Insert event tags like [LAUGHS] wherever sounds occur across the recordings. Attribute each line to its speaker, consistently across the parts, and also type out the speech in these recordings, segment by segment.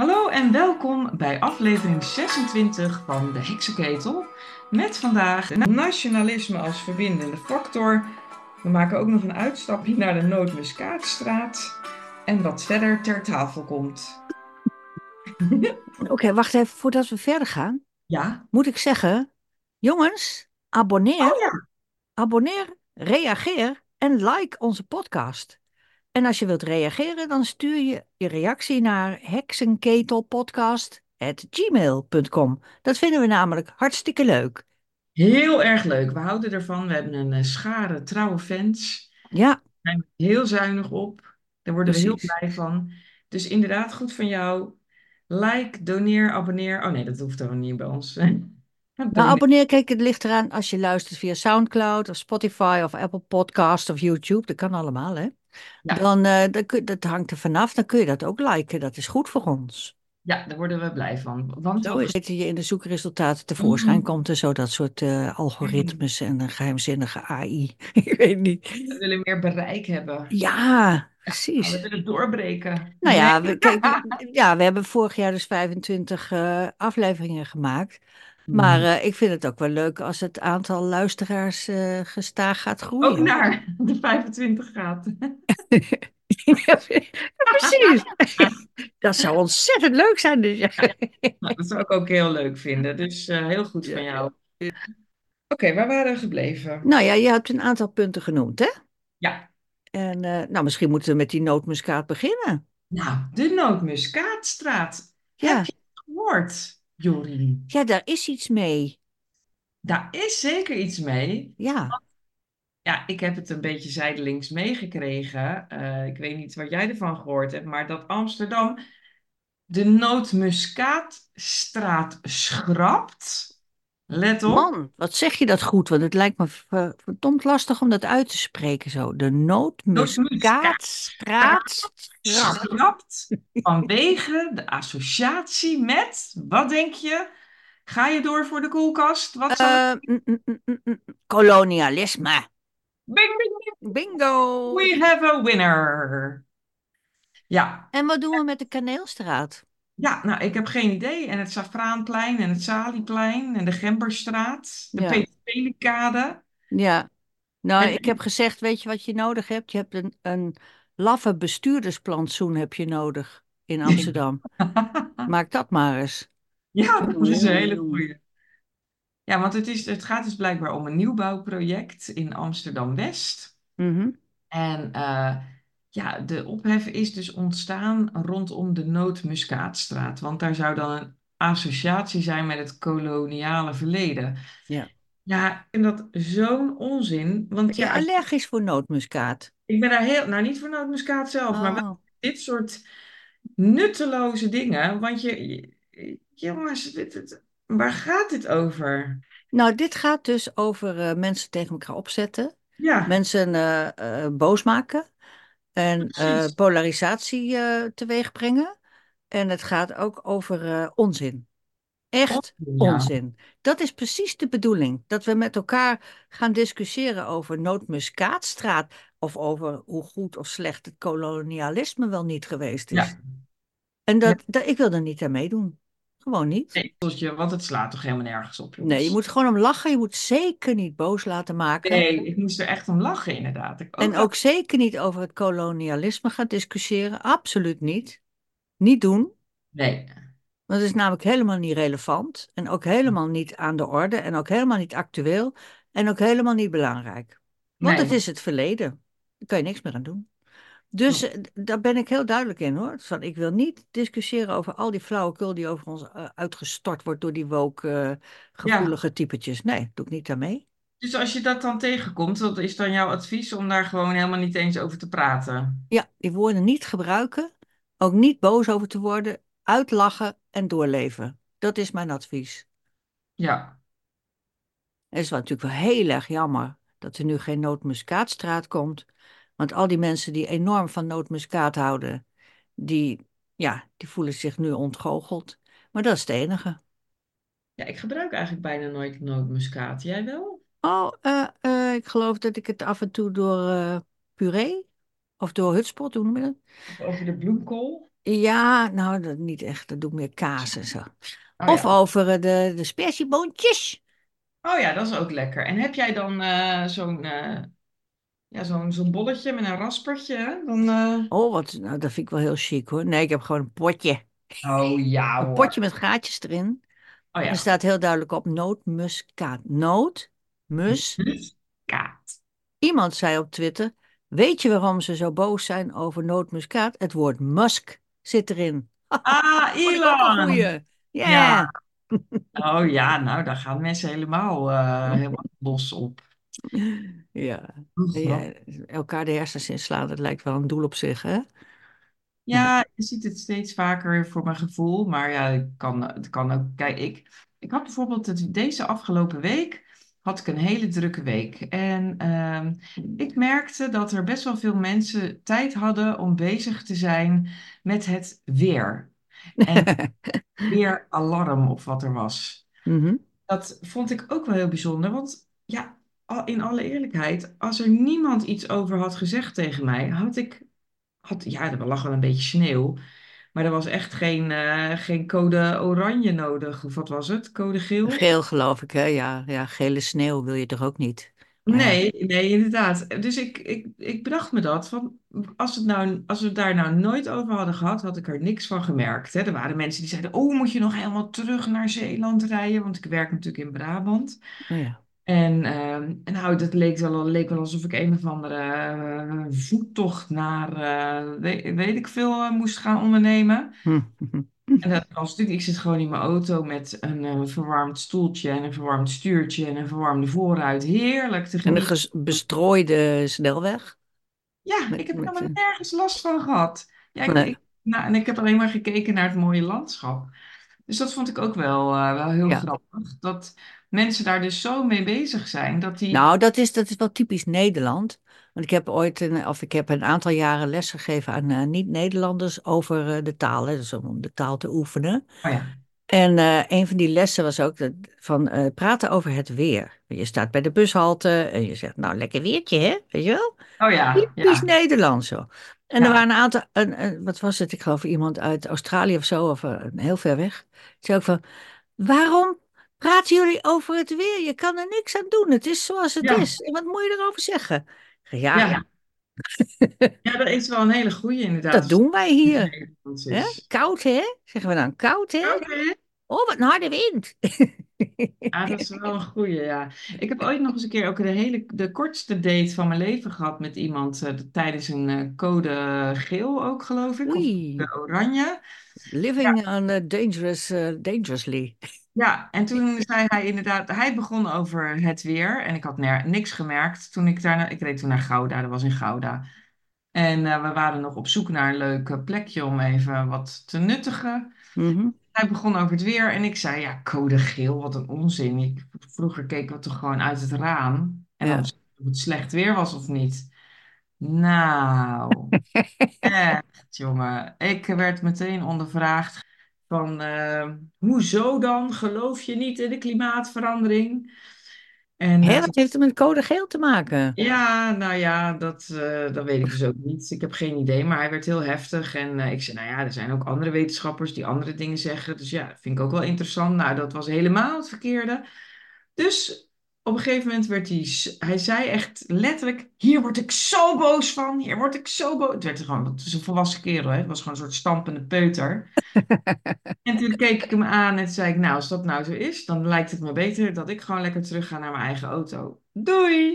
Speaker 1: Hallo en welkom bij aflevering 26 van de Heksenketel. Met vandaag nationalisme als verbindende factor. We maken ook nog een uitstapje naar de Noordmuskaatstraat. En wat verder ter tafel komt. [LAUGHS]
Speaker 2: Oké, wacht even voordat we verder gaan.
Speaker 1: Ja?
Speaker 2: Moet ik zeggen, jongens, abonneer,
Speaker 1: Oh ja.
Speaker 2: abonneer, reageer en like onze podcast. En als je wilt reageren, dan stuur je je reactie naar heksenketelpodcast.gmail.com. Dat vinden we namelijk hartstikke leuk.
Speaker 1: Heel erg leuk. We houden ervan. We hebben een eh, schare trouwe fans.
Speaker 2: Ja,
Speaker 1: Daar zijn we heel zuinig op. Daar worden we heel blij van. Dus inderdaad, goed van jou. Like, doneer, abonneer. Oh nee, dat hoeft dan niet bij ons. [LAUGHS]
Speaker 2: nou
Speaker 1: Doneer.
Speaker 2: abonneer, kijk, het ligt eraan als je luistert via Soundcloud of Spotify of Apple Podcast of YouTube. Dat kan allemaal, hè?
Speaker 1: Ja.
Speaker 2: Dan, eh, kun, dat hangt er vanaf, dan kun je dat ook liken. Dat is goed voor ons.
Speaker 1: Ja, daar worden we blij van. Want
Speaker 2: Zo
Speaker 1: we-
Speaker 2: is het je in de zoekresultaten tevoorschijn
Speaker 1: Mhm.
Speaker 2: komt en zo dat soort eh, algoritmes en een geheimzinnige AI. [LAUGHS] Ik weet niet.
Speaker 1: we willen meer bereik hebben.
Speaker 2: Ja,
Speaker 1: We
Speaker 2: precies.
Speaker 1: willen doorbreken.
Speaker 2: Nou ja, we, kijk, we- ja, we hebben vorig jaar dus 25 eh, afleveringen gemaakt. Maar eh, ik vind het ook wel leuk als het aantal luisteraars eh, gestaag gaat groeien.
Speaker 1: ook naar de 25 gaat. [LAUGHS]
Speaker 2: Ja, precies. [LAUGHS] Dat zou ontzettend leuk zijn. Dus ja.
Speaker 1: Nou, dat zou ik ook heel leuk vinden. Dus eh, heel goed van jou. Oké, waar waren we gebleven?
Speaker 2: Nou ja, je hebt een aantal punten genoemd, hè?
Speaker 1: Ja,
Speaker 2: En eh, nou, misschien moeten we met die nootmuskaat beginnen.
Speaker 1: nou, de Nootmuskaatstraat.
Speaker 2: Ja.
Speaker 1: Heb je het gehoord, Jorien?
Speaker 2: Ja, daar is iets mee.
Speaker 1: Daar is zeker iets mee.
Speaker 2: Ja,
Speaker 1: Ja, ik heb het een beetje zijdelings meegekregen. Eh, ik weet niet wat jij ervan gehoord hebt, maar dat Amsterdam de Nootmuskaatstraat schrapt. Let op.
Speaker 2: man, wat zeg je dat goed? Want het lijkt me ver- verdomd lastig om dat uit te spreken zo. De nootmuskaatstraat. schrapt.
Speaker 1: vanwege de associatie met, wat denk je? Ga je door voor de koelkast? Wat
Speaker 2: mm, kolonialisme.
Speaker 1: Bing, bing, bing.
Speaker 2: Bingo.
Speaker 1: We have a winner. Ja,
Speaker 2: En wat doen we met de Kaneelstraat?
Speaker 1: Ja, nou, ik heb geen idee. En het Safraanplein en het Salieplein en de Gemberstraat, de
Speaker 2: Ja.
Speaker 1: Peter Pelikade.
Speaker 2: Ja, nou,
Speaker 1: En-
Speaker 2: ik heb gezegd, weet je wat je nodig hebt? Je hebt een, een laffe bestuurdersplantsoen heb je nodig in Amsterdam. [LAUGHS] Maak dat maar eens.
Speaker 1: Ja, dat is een hele goeie. Ja, want het is, het gaat dus blijkbaar om een nieuwbouwproject in Amsterdam-West.
Speaker 2: Mhm.
Speaker 1: En eh, ja, de ophef is dus ontstaan rondom de Nootmuskaatstraat. Want daar zou dan een associatie zijn met het koloniale verleden.
Speaker 2: Ja.
Speaker 1: Ja, ik vind dat zo'n onzin. Want
Speaker 2: Ben je
Speaker 1: ja,
Speaker 2: allergisch voor nootmuskaat?
Speaker 1: ik ben daar heel... Nou, niet voor nootmuskaat zelf, maar wel
Speaker 2: Oh.
Speaker 1: dit soort nutteloze dingen. Want je... jongens, dit, dit- waar gaat dit over?
Speaker 2: Nou, dit gaat dus over eh, mensen tegen elkaar opzetten,
Speaker 1: Ja,
Speaker 2: mensen eh, eh, boos maken en eh, polarisatie eh, teweeg brengen. En het gaat ook over eh, onzin. Echt
Speaker 1: Onzin, ja.
Speaker 2: onzin. Dat is precies de bedoeling. Dat we met elkaar gaan discussiëren over Nootmuskaatstraat of over hoe goed of slecht het kolonialisme wel niet geweest is.
Speaker 1: Ja.
Speaker 2: En dat, dat, ik wil er niet aan meedoen. Gewoon niet.
Speaker 1: Nee, want het slaat toch helemaal nergens op, jongens?
Speaker 2: Nee, je moet gewoon om lachen. Je moet zeker niet boos laten maken.
Speaker 1: Nee, ik moest er echt om lachen, inderdaad. Ik
Speaker 2: En ook zeker niet over het kolonialisme gaan discussiëren. Absoluut niet. Niet doen.
Speaker 1: Nee.
Speaker 2: Want het is namelijk helemaal niet relevant. En ook helemaal niet aan de orde. En ook helemaal niet actueel. En ook helemaal niet belangrijk. Want
Speaker 1: Nee.
Speaker 2: het is het verleden. Daar kan je niks meer aan doen. Dus eh, daar ben ik heel duidelijk in hoor. Van, ik wil niet discussiëren over al die flauwekul die over ons eh, uitgestort wordt door die woke eh, gevoelige typetjes. Nee, doe ik niet aan mee.
Speaker 1: Dus als je dat dan tegenkomt, wat is dan jouw advies om daar gewoon helemaal niet eens over te praten?
Speaker 2: Ja, die woorden niet gebruiken. Ook niet boos over te worden. Uitlachen en doorleven. Dat is mijn advies.
Speaker 1: Ja.
Speaker 2: Het is natuurlijk wel heel erg jammer dat er nu geen nootmuskaatstraat komt. Want al die mensen die enorm van nootmuskaat houden, die, ja, die voelen zich nu ontgoocheld. Maar dat is het enige.
Speaker 1: Ja, ik gebruik eigenlijk bijna nooit nootmuskaat. Jij wel?
Speaker 2: Oh, eh, eh, ik geloof dat ik het af en toe door eh, puree of door hutspot, dat?
Speaker 1: Of over de bloemkool?
Speaker 2: Ja, nou, dat niet echt. Dat doe ik meer kaas en zo.
Speaker 1: Oh
Speaker 2: Of
Speaker 1: ja.
Speaker 2: over de, de spersieboontjes.
Speaker 1: Oh ja, dat is ook lekker. En heb jij dan zo'n ja, zo'n zo'n bolletje met een raspertje? hè? Dan, eh,
Speaker 2: Oh, wat, nou, dat vind ik wel heel chic hoor. Nee, ik heb gewoon een potje.
Speaker 1: Oh ja
Speaker 2: Een
Speaker 1: hoor.
Speaker 2: potje met gaatjes erin.
Speaker 1: Oh
Speaker 2: En er
Speaker 1: ja.
Speaker 2: staat heel duidelijk op nootmuskaat. Noot, mus.
Speaker 1: Kaat.
Speaker 2: Iemand zei op Twitter, weet je waarom ze zo boos zijn over nootmuskaat? Het woord musk zit erin. [LAUGHS]
Speaker 1: Ah,
Speaker 2: een
Speaker 1: Elon. Ja.
Speaker 2: Ja. [LAUGHS]
Speaker 1: Oh ja, nou, daar gaan mensen helemaal, eh, helemaal los op.
Speaker 2: Ja.
Speaker 1: Hoe
Speaker 2: Ja, elkaar de hersens inslaan, dat lijkt wel een doel op zich, hè? Ja.
Speaker 1: Je ziet het steeds vaker voor mijn gevoel, maar ja, het kan, het kan ook. Kijk, ik, ik had bijvoorbeeld het, deze afgelopen week had ik een hele drukke week. En ehm, ik merkte dat er best wel veel mensen tijd hadden om bezig te zijn met het weer. En [LAUGHS] weeralarm of wat er was.
Speaker 2: Mhm.
Speaker 1: Dat vond ik ook wel heel bijzonder, want ja, in alle eerlijkheid, als er niemand iets over had gezegd tegen mij, had ik, had, ja, er lag wel een beetje sneeuw, maar er was echt geen, eh, geen code oranje nodig, of wat was het? Code geel?
Speaker 2: Geel geloof ik, hè? Ja, ja, gele sneeuw wil je toch ook niet? Maar.
Speaker 1: Nee, nee, inderdaad. Dus ik, ik, ik bedacht me dat, van, als, het nou, als we het daar nou nooit over hadden gehad, had ik er niks van gemerkt. Hè. Er waren mensen die zeiden, oh, moet je nog helemaal terug naar Zeeland rijden? Want ik werk natuurlijk in Brabant.
Speaker 2: Oh ja.
Speaker 1: En, en nou, dat leek wel, leek wel alsof ik een of andere eh, voettocht naar, eh, weet, weet ik veel, eh, moest gaan ondernemen.
Speaker 2: Hm.
Speaker 1: En dat was natuurlijk, ik zit gewoon in mijn auto met een verwarmd stoeltje en een verwarmd stuurtje en een verwarmde voorruit. Heerlijk te
Speaker 2: En een bestrooide snelweg.
Speaker 1: Ja, ik heb er helemaal nergens last van gehad. Ja, ik,
Speaker 2: nee.
Speaker 1: ik, nou, en ik heb alleen maar gekeken naar het mooie landschap. Dus dat vond ik ook wel, wel heel
Speaker 2: Ja.
Speaker 1: grappig. Dat mensen daar dus zo mee bezig zijn, dat die...
Speaker 2: Nou, dat is, dat is wel typisch Nederland. Want ik heb ooit, een, of ik heb een aantal jaren lesgegeven aan eh, niet-Nederlanders over eh, de taal, hè, dus om de taal te oefenen.
Speaker 1: Oh ja,
Speaker 2: En eh, een van die lessen was ook dat- van praten over het weer. Je staat bij de bushalte en je zegt, nou, lekker weertje, hè? Weet je wel?
Speaker 1: oh ja,
Speaker 2: Typisch
Speaker 1: ja,
Speaker 2: Nederlands zo. En er waren een aantal, een, een- wat was het? Ik geloof iemand uit Australië of zo, of heel ver weg. Die zei ook van, waarom praten jullie over het weer? Je kan er niks aan doen. Het is zoals het
Speaker 1: ja,
Speaker 2: is. En wat moet je erover zeggen? Ja,
Speaker 1: ja. [LAUGHS] Ja, dat is wel een hele goeie inderdaad,
Speaker 2: dat doen wij hier. Hè? Koud, hè? Zeggen we dan koud, hè? Oh, wat een harde wind.
Speaker 1: Ja, dat is wel een goeie, ja. Ik heb ooit nog eens een keer ook de hele, de kortste date van mijn leven gehad met iemand eh, tijdens een eh, code geel ook, geloof ik, of de oranje. Ja,
Speaker 2: living on a dangerous, eh, dangerously.
Speaker 1: Ja, en toen zei hij inderdaad, hij begon over het weer en ik had niks gemerkt toen ik daar, ik reed toen naar Gouda, dat was in Gouda. En eh, we waren nog op zoek naar een leuk eh, plekje om even wat te nuttigen.
Speaker 2: Mhm,
Speaker 1: Hij begon over het weer en ik zei, ja, code geel, wat een onzin. Ik, vroeger keken we toch gewoon uit het raam en
Speaker 2: Ja.
Speaker 1: of het slecht weer was of niet. Nou, [LAUGHS] echt, jongen. Ik werd meteen ondervraagd van, eh, hoezo dan? Geloof je niet in de klimaatverandering? En
Speaker 2: Hé,
Speaker 1: eh,
Speaker 2: wat heeft het met code geel te maken?
Speaker 1: ja, nou ja, dat, eh, dat weet ik dus ook niet. Ik heb geen idee, maar hij werd heel heftig. En ik zei, nou ja, er zijn ook andere wetenschappers die andere dingen zeggen. Dus ja, dat vind ik ook wel interessant. Nou, dat was helemaal het verkeerde. Dus op een gegeven moment werd hij, hij zei echt letterlijk, hier word ik zo boos van, hier word ik zo boos. Het werd gewoon, het is een volwassen kerel, hè? Het was gewoon een soort stampende peuter. [LAUGHS] En toen keek ik hem aan en zei ik, nou, als dat nou zo is, dan lijkt het me beter dat ik gewoon lekker terug ga naar mijn eigen auto. Doei!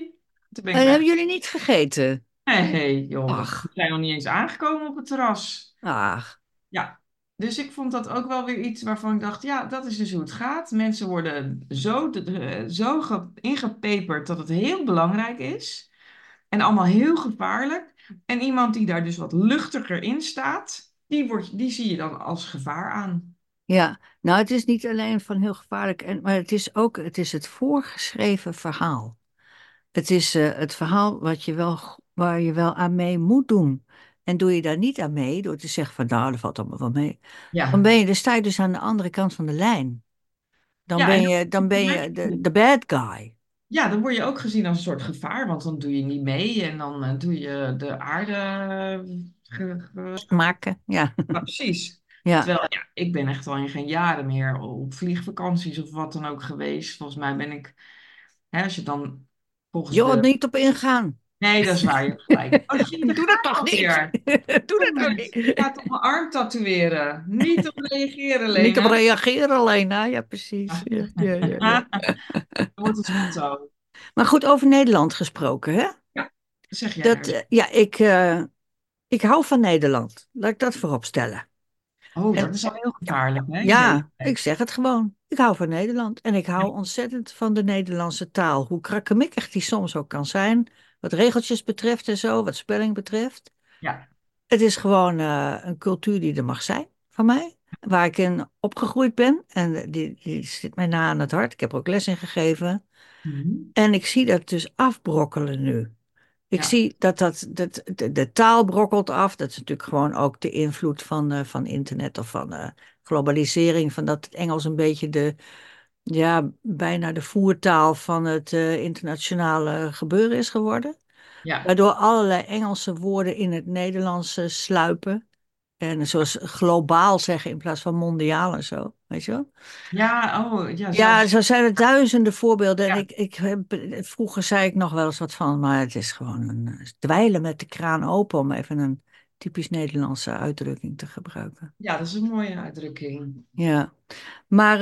Speaker 1: Toen ben ik
Speaker 2: En
Speaker 1: weg.
Speaker 2: hebben jullie niet gegeten?
Speaker 1: Nee, jongen, we
Speaker 2: Ach,
Speaker 1: zijn nog niet eens aangekomen op het terras.
Speaker 2: ach.
Speaker 1: Ja, dus ik vond dat ook wel weer iets waarvan ik dacht, ja, dat is dus hoe het gaat. Mensen worden zo, zo ge- ingepeperd dat het heel belangrijk is. En allemaal heel gevaarlijk. En iemand die daar dus wat luchtiger in staat, die, wordt, die zie je dan als gevaar aan.
Speaker 2: Ja, nou het is niet alleen van heel gevaarlijk, en, maar het is ook het, is het voorgeschreven verhaal. Het is eh, het verhaal wat je wel, waar je wel aan mee moet doen. En doe je daar niet aan mee, door te zeggen van nou, dat valt allemaal wel mee. Dan ben je, dan sta je dus aan de andere kant van de lijn. Dan
Speaker 1: ja
Speaker 2: ben je, dan ben je
Speaker 1: je
Speaker 2: de, de bad guy.
Speaker 1: ja, dan word je ook gezien als een soort gevaar, want dan doe je niet mee en dan eh, doe je de aarde. eh,
Speaker 2: Maken, ja.
Speaker 1: ja, precies. [LAUGHS]
Speaker 2: Ja.
Speaker 1: Terwijl, ja, ik ben echt al in geen jaren meer op vliegvakanties of wat dan ook geweest. Volgens mij ben ik, hè, als je dan volgens
Speaker 2: Joh,
Speaker 1: de.
Speaker 2: niet op ingaan.
Speaker 1: Nee, dat is waar, je hebt gelijk. [LAUGHS] Oh, [LAUGHS]
Speaker 2: Doe dat toch niet? Doe dat toch
Speaker 1: Jongens, Ik
Speaker 2: niet?
Speaker 1: ga op mijn arm tatoeëren. Niet op reageren,
Speaker 2: Niet op
Speaker 1: Lena.
Speaker 2: reageren alleen, hè? Ja, precies. Ja, ja, ja. [LAUGHS]
Speaker 1: Dat wordt het motto.
Speaker 2: Maar goed, over Nederland gesproken, hè?
Speaker 1: Ja, zeg jij
Speaker 2: Dat, eh, ja, ik, eh, ik hou van Nederland. Laat ik dat voorop stellen.
Speaker 1: Oh,
Speaker 2: En,
Speaker 1: dat is al heel gevaarlijk, hè?
Speaker 2: ja, ik zeg het gewoon. Ik hou van Nederland. En ik hou ontzettend van de Nederlandse taal. Hoe krakkemikkig die soms ook kan zijn. Wat regeltjes betreft en zo, wat spelling betreft.
Speaker 1: Ja,
Speaker 2: Het is gewoon eh, een cultuur die er mag zijn van mij. Waar ik in opgegroeid ben. En die, die zit mij na aan het hart. Ik heb er ook les in gegeven.
Speaker 1: Mhm.
Speaker 2: En ik zie dat dus afbrokkelen nu. Ik
Speaker 1: ja,
Speaker 2: zie dat, dat de, de, de taal brokkelt af. Dat is natuurlijk gewoon ook de invloed van, eh, van internet of van eh, globalisering. Van dat het Engels een beetje de, ja, bijna de voertaal van het eh, internationale gebeuren is geworden.
Speaker 1: ja,
Speaker 2: Waardoor allerlei Engelse woorden in het Nederlands eh, sluipen. En zoals globaal zeggen in plaats van mondiaal en zo. Weet je wel?
Speaker 1: ja, oh, ja,
Speaker 2: Ja,
Speaker 1: zelfs.
Speaker 2: zo zijn er duizenden voorbeelden. En
Speaker 1: Ja,
Speaker 2: ik, ik, heb- vroeger zei ik nog wel eens wat van, maar het is gewoon een eh, dweilen met de kraan open, om even een typisch Nederlandse uitdrukking te gebruiken.
Speaker 1: ja, dat is een mooie uitdrukking.
Speaker 2: Ja, maar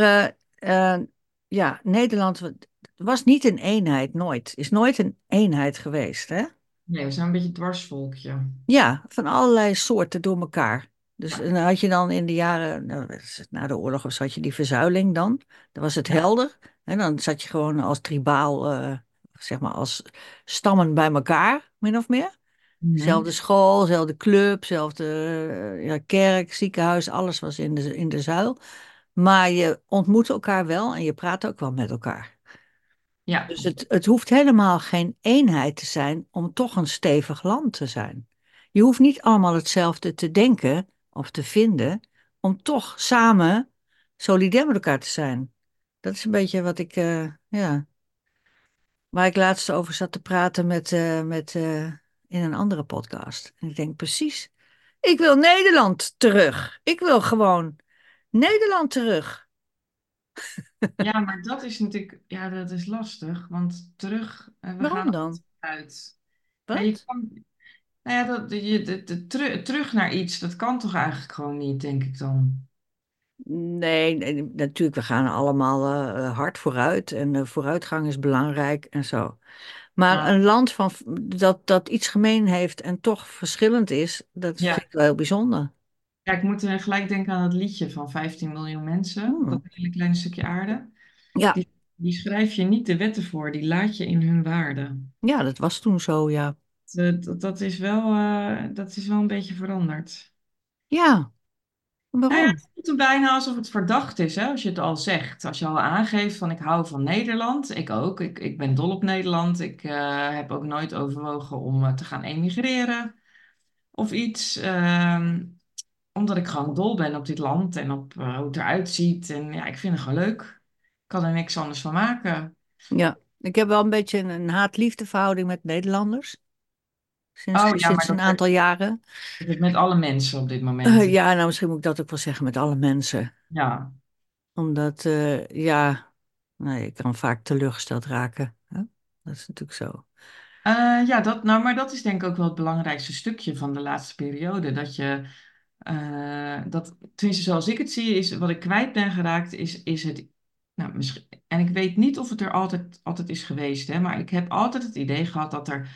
Speaker 2: eh, ja, Nederland wa- was niet een eenheid, nooit. Is nooit een eenheid geweest, hè?
Speaker 1: Nee, we zijn een beetje dwarsvolkje.
Speaker 2: Ja, van allerlei soorten door elkaar. Dus dan had je dan in de jaren, nou, na de oorlog of zo, had je die verzuiling dan. Dan was het helder. En dan zat je gewoon als tribaal, eh, zeg maar als stammen bij elkaar, min of meer. Zelfde school, zelfde club, zelfde eh, ja, kerk, ziekenhuis, alles was in de, in de zuil. Maar je ontmoette elkaar wel en je praatte ook wel met elkaar.
Speaker 1: Ja,
Speaker 2: Dus het, het hoeft helemaal geen eenheid te zijn om toch een stevig land te zijn. Je hoeft niet allemaal hetzelfde te denken of te vinden om toch samen solidair met elkaar te zijn. Dat is een beetje wat ik, eh, ja, waar ik laatst over zat te praten met, eh, met, eh, in een andere podcast. En ik denk precies, ik wil Nederland terug. Ik wil gewoon Nederland terug.
Speaker 1: ja, maar dat is natuurlijk, ja, dat is lastig, want terug, eh, we gaan
Speaker 2: Waarom
Speaker 1: er
Speaker 2: dan?
Speaker 1: uit. Ja, je
Speaker 2: Wat?
Speaker 1: kan, nou ja, dat, je, de, de, teru- terug naar iets, dat kan toch eigenlijk gewoon niet, denk ik dan.
Speaker 2: Nee, nee, natuurlijk, we gaan allemaal eh, hard vooruit en eh, vooruitgang is belangrijk en zo. Maar
Speaker 1: Ja,
Speaker 2: een land van, dat, dat iets gemeen heeft en toch verschillend is, dat vind ik wel heel bijzonder.
Speaker 1: Ja, ik moet eh, gelijk denken aan het liedje van 15 miljoen mensen,
Speaker 2: Hmm.
Speaker 1: dat hele kleine stukje aarde.
Speaker 2: Ja,
Speaker 1: Die, die schrijf je niet de wetten voor, die laat je in hun waarde.
Speaker 2: ja, dat was toen zo, ja.
Speaker 1: Dat, dat, dat is wel, eh, dat is wel een beetje veranderd.
Speaker 2: Ja,
Speaker 1: Nou ja,
Speaker 2: waarom?
Speaker 1: het voelt er bijna alsof het verdacht is, hè, als je het al zegt. Als je al aangeeft van ik hou van Nederland. Ik ook. Ik, ik ben dol op Nederland. Ik eh, heb ook nooit overwogen om eh, te gaan emigreren of iets. Ehm, omdat ik gewoon dol ben op dit land en op eh, hoe het eruit ziet. En ja, ik vind het gewoon leuk. Ik kan er niks anders van maken.
Speaker 2: Ja, ik heb wel een beetje een, een haat-liefde verhouding met Nederlanders. Sinds,
Speaker 1: Oh ja,
Speaker 2: sinds een aantal jaren.
Speaker 1: met alle mensen op dit [LAUGHS] moment.
Speaker 2: ja, nou misschien moet ik dat ook wel zeggen met alle mensen.
Speaker 1: Ja.
Speaker 2: Omdat, eh, ja, nee, ik kan vaak teleurgesteld raken. Hè? Dat is natuurlijk zo.
Speaker 1: Eh, ja, dat, nou, maar dat is denk ik ook wel het belangrijkste stukje van de laatste periode. Dat je, eh, dat, tenminste zoals ik het zie, is wat ik kwijt ben geraakt, is, is het, nou, misschien, en ik weet niet of het er altijd, altijd is geweest, hè, maar ik heb altijd het idee gehad dat er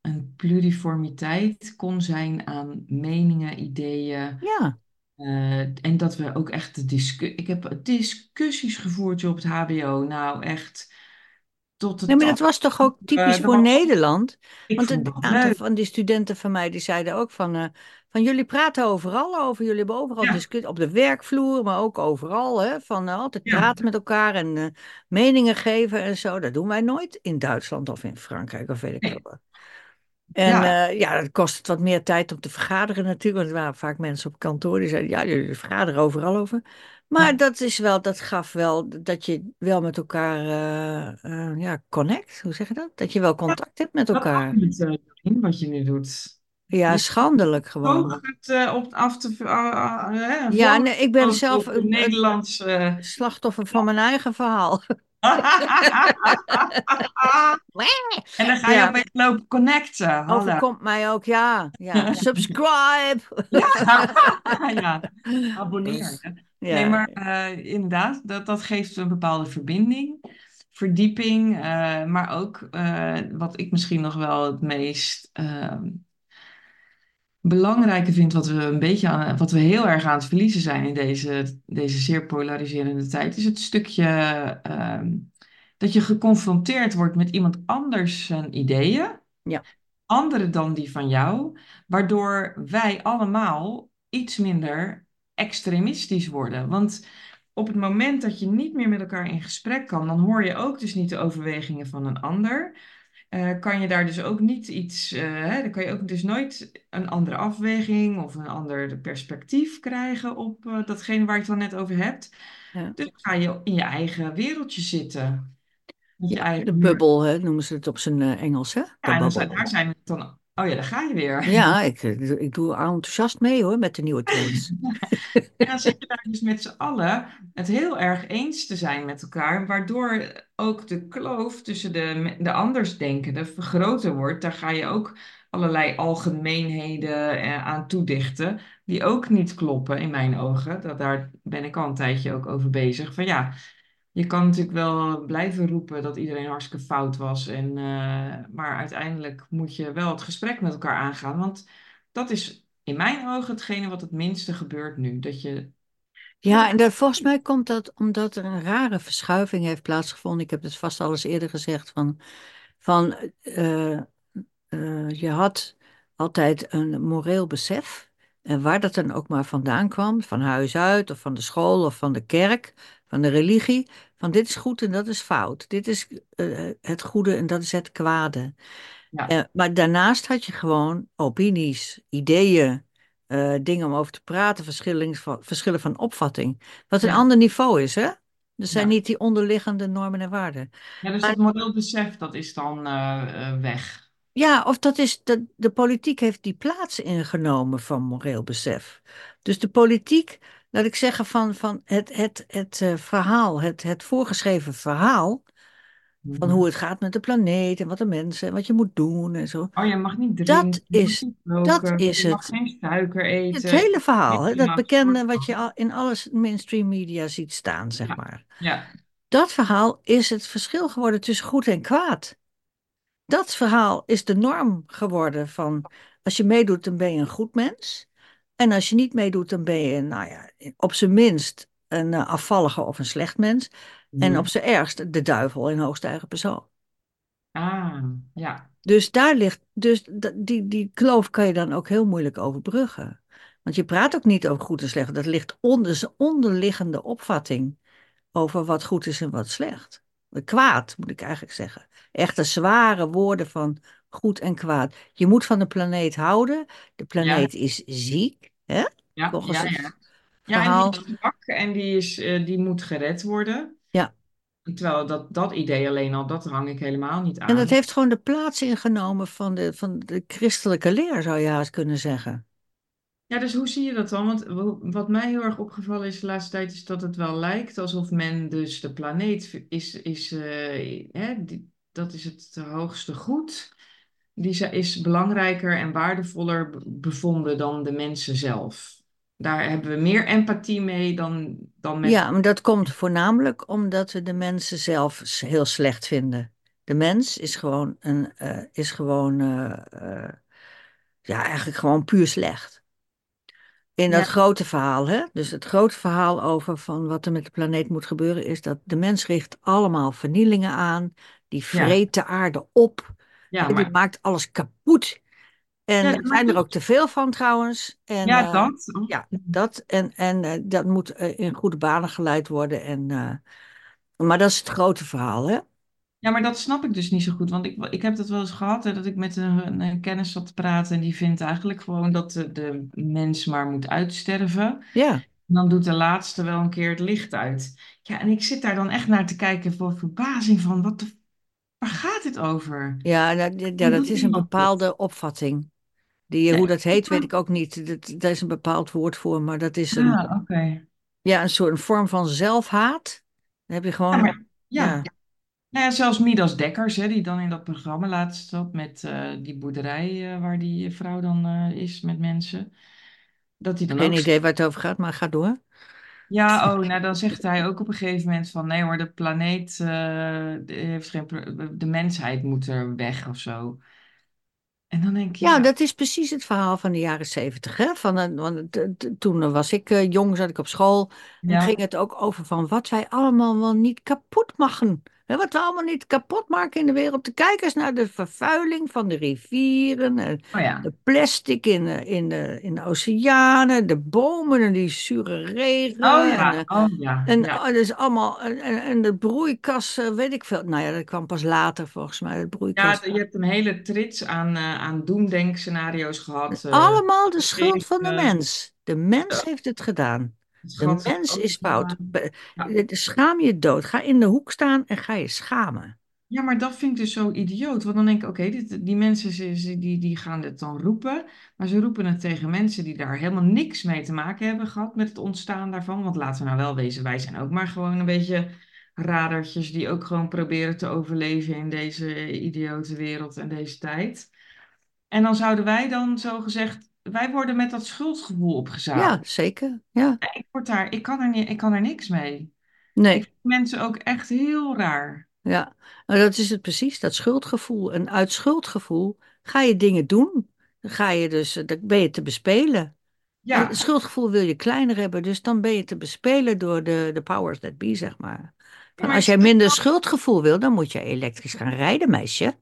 Speaker 1: een pluriformiteit kon zijn aan meningen, ideeën.
Speaker 2: Ja,
Speaker 1: eh, en dat we ook echt de discussie, ik heb discussies gevoerd op het HBO, nou echt tot
Speaker 2: nee, maar dat was toch ook
Speaker 1: eh,
Speaker 2: typisch voor
Speaker 1: was-
Speaker 2: Nederland?
Speaker 1: ik
Speaker 2: Want een aantal
Speaker 1: leuk.
Speaker 2: van die studenten van mij, die zeiden ook van, eh, van jullie praten overal over, jullie hebben overal
Speaker 1: Ja,
Speaker 2: discussie, op de werkvloer, maar ook overal, hè? Van eh, altijd
Speaker 1: ja,
Speaker 2: praten met elkaar en meningen geven en zo. Dat doen wij nooit in Duitsland of in Frankrijk of weet ik
Speaker 1: nee,
Speaker 2: wat. En
Speaker 1: ja,
Speaker 2: ja, dat kost het wat meer tijd om te vergaderen natuurlijk. Want er waren vaak mensen op kantoor die zeiden, ja, jullie vergaderen overal over. Maar
Speaker 1: Ja,
Speaker 2: dat is wel, dat gaf wel dat je wel met elkaar eh, eh, ja, connect. Hoe zeg je dat? Dat je wel
Speaker 1: Ja,
Speaker 2: contact hebt met elkaar.
Speaker 1: niet, Doreen, wat je nu doet.
Speaker 2: Ja, schandelijk gewoon.
Speaker 1: poog het op af te uh, uh, een
Speaker 2: Ja, nee, ik ben zelf een,
Speaker 1: Nederlandse.
Speaker 2: slachtoffer van mijn eigen verhaal. [LAUGHS]
Speaker 1: en dan ga je
Speaker 2: Ja,
Speaker 1: opeens lopen connecten. Hallo.
Speaker 2: overkomt mij ook, ja. Ja, [LAUGHS] subscribe.
Speaker 1: Ja, [LAUGHS] ja. abonneer.
Speaker 2: Dus,
Speaker 1: Nee,
Speaker 2: ja,
Speaker 1: maar eh, inderdaad, dat, dat geeft een bepaalde verbinding, verdieping, eh, maar ook eh, wat ik misschien nog wel het meest ehm, belangrijke vind, wat we een beetje aan, wat we heel erg aan het verliezen zijn in deze, deze zeer polariserende tijd, is het stukje ehm, dat je geconfronteerd wordt met iemand anders zijn ideeën
Speaker 2: ja,
Speaker 1: andere dan die van jou, waardoor wij allemaal iets minder extremistisch worden. Want op het moment dat je niet meer met elkaar in gesprek kan, dan hoor je ook dus niet de overwegingen van een ander. Eh, kan je daar dus ook niet iets, eh, hè, dan kan je ook dus nooit een andere afweging of een ander perspectief krijgen op eh, datgene waar je het dan net over hebt.
Speaker 2: ja.
Speaker 1: Dus ga je in je eigen wereldje zitten,
Speaker 2: Ja, de
Speaker 1: eigen muur.
Speaker 2: bubbel, hè, noemen ze het op zijn Engels, hè? De
Speaker 1: Ja, en dan daar zijn we dan. Oh ja, daar ga je weer.
Speaker 2: Ja, [LAUGHS] ik, eh, ik doe enthousiast mee hoor, met de nieuwe trends.
Speaker 1: Zit je daar dus met z'n allen het heel erg eens te zijn met elkaar, waardoor ook de kloof tussen de, de andersdenkenden groter wordt. Daar ga je ook allerlei algemeenheden eh, aan toedichten, die ook niet kloppen in mijn ogen. Dat, daar ben ik al een tijdje ook over bezig. Van ja, je kan natuurlijk wel blijven roepen dat iedereen hartstikke fout was, en, eh, maar uiteindelijk moet je wel het gesprek met elkaar aangaan, want dat is in mijn ogen hetgene wat het minste gebeurt nu. Dat je
Speaker 2: Ja, en dat, volgens mij komt dat omdat er een rare verschuiving heeft plaatsgevonden. Ik heb het vast al eerder gezegd van, van eh, eh, je had altijd een moreel besef. En waar dat dan ook maar vandaan kwam, van huis uit of van de school of van de kerk, van de religie, van dit is goed en dat is fout. Dit is eh, het goede en dat is het kwade.
Speaker 1: Ja,
Speaker 2: Eh, maar daarnaast had je gewoon opinies, ideeën, eh, dingen om over te praten, verschillen van, verschillen van opvatting. Wat een
Speaker 1: ja,
Speaker 2: ander niveau is, hè? Er zijn
Speaker 1: ja.
Speaker 2: niet die onderliggende normen en waarden.
Speaker 1: Ja, dus
Speaker 2: Maar
Speaker 1: dat moreel besef, dat is dan weg.
Speaker 2: ja, of dat is, de, de politiek heeft die plaats ingenomen van moreel besef. Dus de politiek, laat ik zeggen, van, van het, het, het eh, verhaal, het, het voorgeschreven verhaal van hoe
Speaker 1: Mhm.
Speaker 2: het gaat met de planeet en wat de mensen en wat je moet doen en zo.
Speaker 1: Oh, je mag niet
Speaker 2: Dat
Speaker 1: drinken, mag
Speaker 2: is,
Speaker 1: niet
Speaker 2: dat is
Speaker 1: je mag
Speaker 2: het.
Speaker 1: geen suiker
Speaker 2: Het
Speaker 1: eten,
Speaker 2: hele verhaal, hè, dat bekende wat je al in alles mainstream media ziet staan, zeg
Speaker 1: Ja,
Speaker 2: maar.
Speaker 1: ja,
Speaker 2: Dat verhaal is het verschil geworden tussen goed en kwaad. Dat verhaal is de norm geworden van als je meedoet, dan ben je een goed mens. En als je niet meedoet, dan ben je, nou ja, op zijn minst een eh, afvallige of een slecht mens. En op zijn ergst de duivel in hoogste eigen persoon.
Speaker 1: Ah, ja,
Speaker 2: Dus daar ligt, dus die, die kloof kan je dan ook heel moeilijk overbruggen. Want je praat ook niet over goed en slecht. Dat ligt onder, een onderliggende opvatting over wat goed is en wat slecht. Kwaad, moet ik eigenlijk zeggen. Echte zware woorden van goed en kwaad. Je moet van de planeet houden. De
Speaker 1: ja,
Speaker 2: planeet is ziek, hè?
Speaker 1: ja,
Speaker 2: Volgens
Speaker 1: ja, ja. en die is zwak en die, is, eh, die moet gered worden.
Speaker 2: Ja,
Speaker 1: Terwijl dat, dat idee alleen al, dat hang ik helemaal niet
Speaker 2: en dat
Speaker 1: aan.
Speaker 2: heeft gewoon de plaats ingenomen van de, van de christelijke leer, zou je haast kunnen zeggen.
Speaker 1: Ja, dus hoe zie je dat dan? Want wat mij heel erg opgevallen is de laatste tijd, is dat het wel lijkt alsof men dus de planeet is, is eh, hè, die, dat is het hoogste goed. Die is belangrijker en waardevoller be- bevonden dan de mensen zelf. Daar hebben we meer empathie mee dan, dan met.
Speaker 2: Ja, maar dat komt voornamelijk omdat we de mensen zelf heel slecht vinden. De mens is gewoon een, eh, is gewoon, eh, eh, ja, eigenlijk gewoon puur slecht. In dat
Speaker 1: Ja,
Speaker 2: grote verhaal, hè? Dus het grote verhaal over van wat er met de planeet moet gebeuren, is dat de mens richt allemaal vernielingen aan. Die
Speaker 1: ja,
Speaker 2: vreet de aarde op.
Speaker 1: ja?
Speaker 2: Die
Speaker 1: maar,
Speaker 2: maakt alles kapot. En
Speaker 1: ja,
Speaker 2: er zijn er ook te veel van trouwens. En
Speaker 1: ja,
Speaker 2: eh,
Speaker 1: dat.
Speaker 2: ja, dat. En, en eh, dat moet eh, in goede banen geleid worden. En, maar dat is het grote verhaal, hè?
Speaker 1: Ja, maar dat snap ik dus niet zo goed. Want ik, ik heb dat wel eens gehad, hè, dat ik met een, een kennis zat te praten. En die vindt eigenlijk gewoon dat de, de mens maar moet uitsterven.
Speaker 2: Ja,
Speaker 1: En dan doet de laatste wel een keer het licht uit. Ja, en ik zit daar dan echt naar te kijken voor verbazing van, wat de, waar gaat dit over?
Speaker 2: Ja, dat, ja,
Speaker 1: Hoe
Speaker 2: dat is een bepaalde opvatting. Die, hoe
Speaker 1: Nee.
Speaker 2: dat heet, weet ik ook niet. Dat, daar is een bepaald woord voor, maar dat is een,
Speaker 1: Ah, oké.
Speaker 2: ja, een soort een vorm van zelfhaat. Dan heb je
Speaker 1: Ja,
Speaker 2: gewoon,
Speaker 1: maar ja.
Speaker 2: ja.
Speaker 1: Nou ja, zelfs Midas Dekkers, hè, die dan in dat programma laatst zat met eh, die boerderij eh, waar die vrouw dan eh, is met mensen. Dat hij dan
Speaker 2: Geen
Speaker 1: ook
Speaker 2: idee waar het over gaat, maar ga door.
Speaker 1: Ja, oh, nou dan zegt hij ook op een gegeven moment van nee hoor, de planeet eh, heeft geen, de mensheid moet er weg of zo. En dan denk ik,
Speaker 2: Ja,
Speaker 1: ja,
Speaker 2: dat is precies het verhaal van de jaren zeventig. hè? Van, want toen was ik eh, jong, zat ik op school. En ging het ook over van wat wij allemaal wel niet kapot maken. Wat we allemaal niet kapot maken in de wereld. De kijkers naar de vervuiling van de rivieren. En
Speaker 1: oh ja,
Speaker 2: de plastic in de, in de, in de oceanen. De bomen en die zure
Speaker 1: oh
Speaker 2: regen. En,
Speaker 1: ja,
Speaker 2: eh,
Speaker 1: oh ja,
Speaker 2: en
Speaker 1: ja.
Speaker 2: oh, dus allemaal. En, en en de broeikas, eh, weet ik veel. Nou ja, dat kwam pas later volgens mij. De
Speaker 1: Ja, je hebt een hele trits aan, eh aan doemdenkscenario's gehad. eh
Speaker 2: Allemaal de schuld van de mens. De mens
Speaker 1: eh,
Speaker 2: heeft het gedaan. De mens is fout.
Speaker 1: Ja.
Speaker 2: Schaam je dood. Ga in de hoek staan en ga je schamen.
Speaker 1: Ja, maar dat vind ik dus zo idioot. Want dan denk ik, oké, die mensen die, die gaan dit dan roepen. Maar ze roepen het tegen mensen die daar helemaal niks mee te maken hebben gehad met het ontstaan daarvan. Want laten we nou wel wezen, wij zijn ook maar gewoon een beetje radertjes die ook gewoon proberen te overleven in deze idiote wereld en deze tijd. En dan zouden wij dan zo gezegd, wij worden met dat schuldgevoel
Speaker 2: Ja,
Speaker 1: opgezadeld.
Speaker 2: zeker. Ja.
Speaker 1: Ik word daar, ik kan er niet, ik kan er niks mee. Ik
Speaker 2: Nee.
Speaker 1: vind mensen ook echt heel raar.
Speaker 2: Ja. Nou, dat is het precies. Dat schuldgevoel. En uit schuldgevoel ga je dingen doen. Dan ga je dus, eh, dan ben je te bespelen.
Speaker 1: Ja,
Speaker 2: Schuldgevoel wil je kleiner hebben. Dus dan ben je te bespelen door de, de powers that be, zeg maar.
Speaker 1: Maar
Speaker 2: als
Speaker 1: het
Speaker 2: jij minder schuldgevoel wil, dan moet je elektrisch gaan rijden, meisje.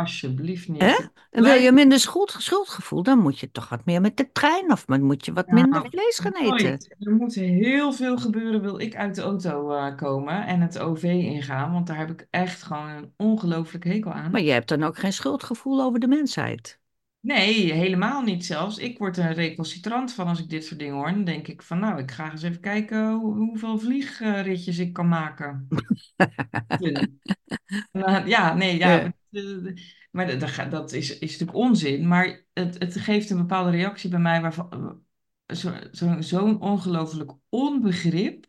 Speaker 1: Alsjeblieft niet.
Speaker 2: En wil je minder schuld, schuldgevoel, dan moet je toch wat meer met de trein of dan moet je wat minder vlees gaan eten.
Speaker 1: nooit. Er moet heel veel gebeuren, wil ik uit de auto eh, komen en het OV ingaan, want daar heb ik echt gewoon een ongelooflijk hekel
Speaker 2: Maar
Speaker 1: aan.
Speaker 2: je hebt dan ook geen schuldgevoel over de mensheid.
Speaker 1: Nee, helemaal niet zelfs. Ik word er recalcitrant van als ik dit soort dingen hoor. Dan denk ik van, nou, ik ga eens even kijken hoe- hoeveel vliegritjes ik kan maken. [LAUGHS] Ja, nee, ja.
Speaker 2: Ja.
Speaker 1: Eh, Maar dat, dat is, is natuurlijk onzin. Maar het, het geeft een bepaalde reactie bij mij waarvan zo, zo, zo'n ongelooflijk onbegrip.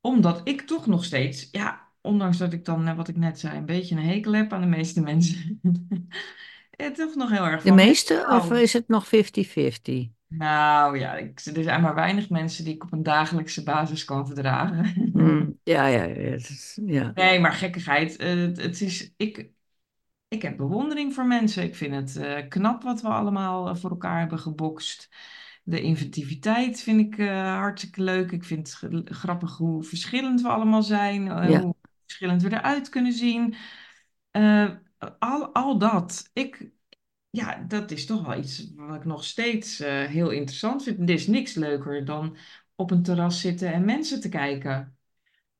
Speaker 1: Omdat ik toch nog steeds, ja, ondanks dat ik dan, eh, wat ik net zei, een beetje een hekel heb aan de meeste [LAUGHS] mensen. eh, toch nog heel erg
Speaker 2: De meeste, of is het nog 50-50?
Speaker 1: nou ja, ik, er zijn maar weinig mensen die ik op een dagelijkse basis kan verdragen.
Speaker 2: Hmm, ja, ja, ja, het is- ja.
Speaker 1: Nee, maar gekkigheid. eh, het, het is, ik, Ik heb bewondering voor mensen. Ik vind het eh, knap wat we allemaal eh, voor elkaar hebben gebokst. De inventiviteit vind ik eh, hartstikke leuk. Ik vind het grappig hoe verschillend we allemaal zijn.
Speaker 2: Ja.
Speaker 1: hoe verschillend we eruit kunnen zien. Al, al dat. Ik, ja, dat is toch wel iets wat ik nog steeds heel interessant vind. Er is niks leuker dan op een terras zitten en mensen te kijken,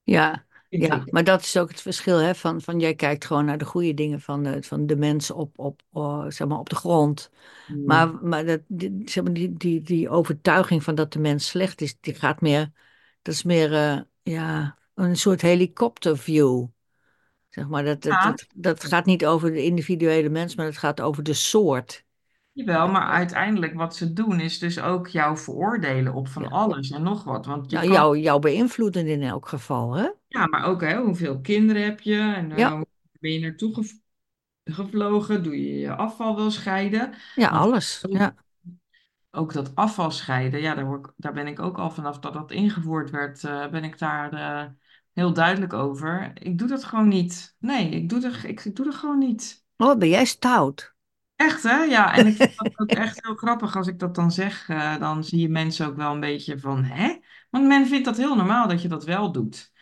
Speaker 2: Ja, ja, maar dat is ook het verschil, hè, van, van jij kijkt gewoon naar de goede dingen van de, van de mensen op, op, oh, zeg maar op de grond.
Speaker 1: Hmm.
Speaker 2: Maar, maar, dat, die, zeg maar die, die, die overtuiging van dat de mens slecht is, die gaat meer, dat is meer, eh, ja, een soort helikopterview. Zeg maar, dat, dat, dat, dat gaat niet over de individuele mens, maar het gaat over de soort.
Speaker 1: Jawel, maar uiteindelijk wat ze doen is dus ook jou veroordelen op van
Speaker 2: Ja.
Speaker 1: alles en nog wat. Want je
Speaker 2: Nou,
Speaker 1: kan,
Speaker 2: jou, jou beïnvloeden in elk geval, hè?
Speaker 1: Ja, maar ook hè, hoeveel kinderen heb je en
Speaker 2: Ja,
Speaker 1: hoe ben je naartoe gev- gevlogen? Doe je je afval wel scheiden?
Speaker 2: ja,
Speaker 1: Want
Speaker 2: alles.
Speaker 1: ook,
Speaker 2: Ja,
Speaker 1: ook dat afval scheiden, ja, daar, word ik- daar ben ik ook al vanaf dat dat ingevoerd werd, eh, ben ik daar eh, heel duidelijk over. Ik doe dat gewoon niet. Nee, ik doe er, ik, ik doe dat gewoon niet.
Speaker 2: oh, ben jij stout?
Speaker 1: Echt, hè? Ja, en ik vind dat ook [LAUGHS] echt heel grappig als ik dat dan zeg. eh, dan zie je mensen ook wel een beetje van, hè? Want men vindt dat heel normaal dat je dat wel doet.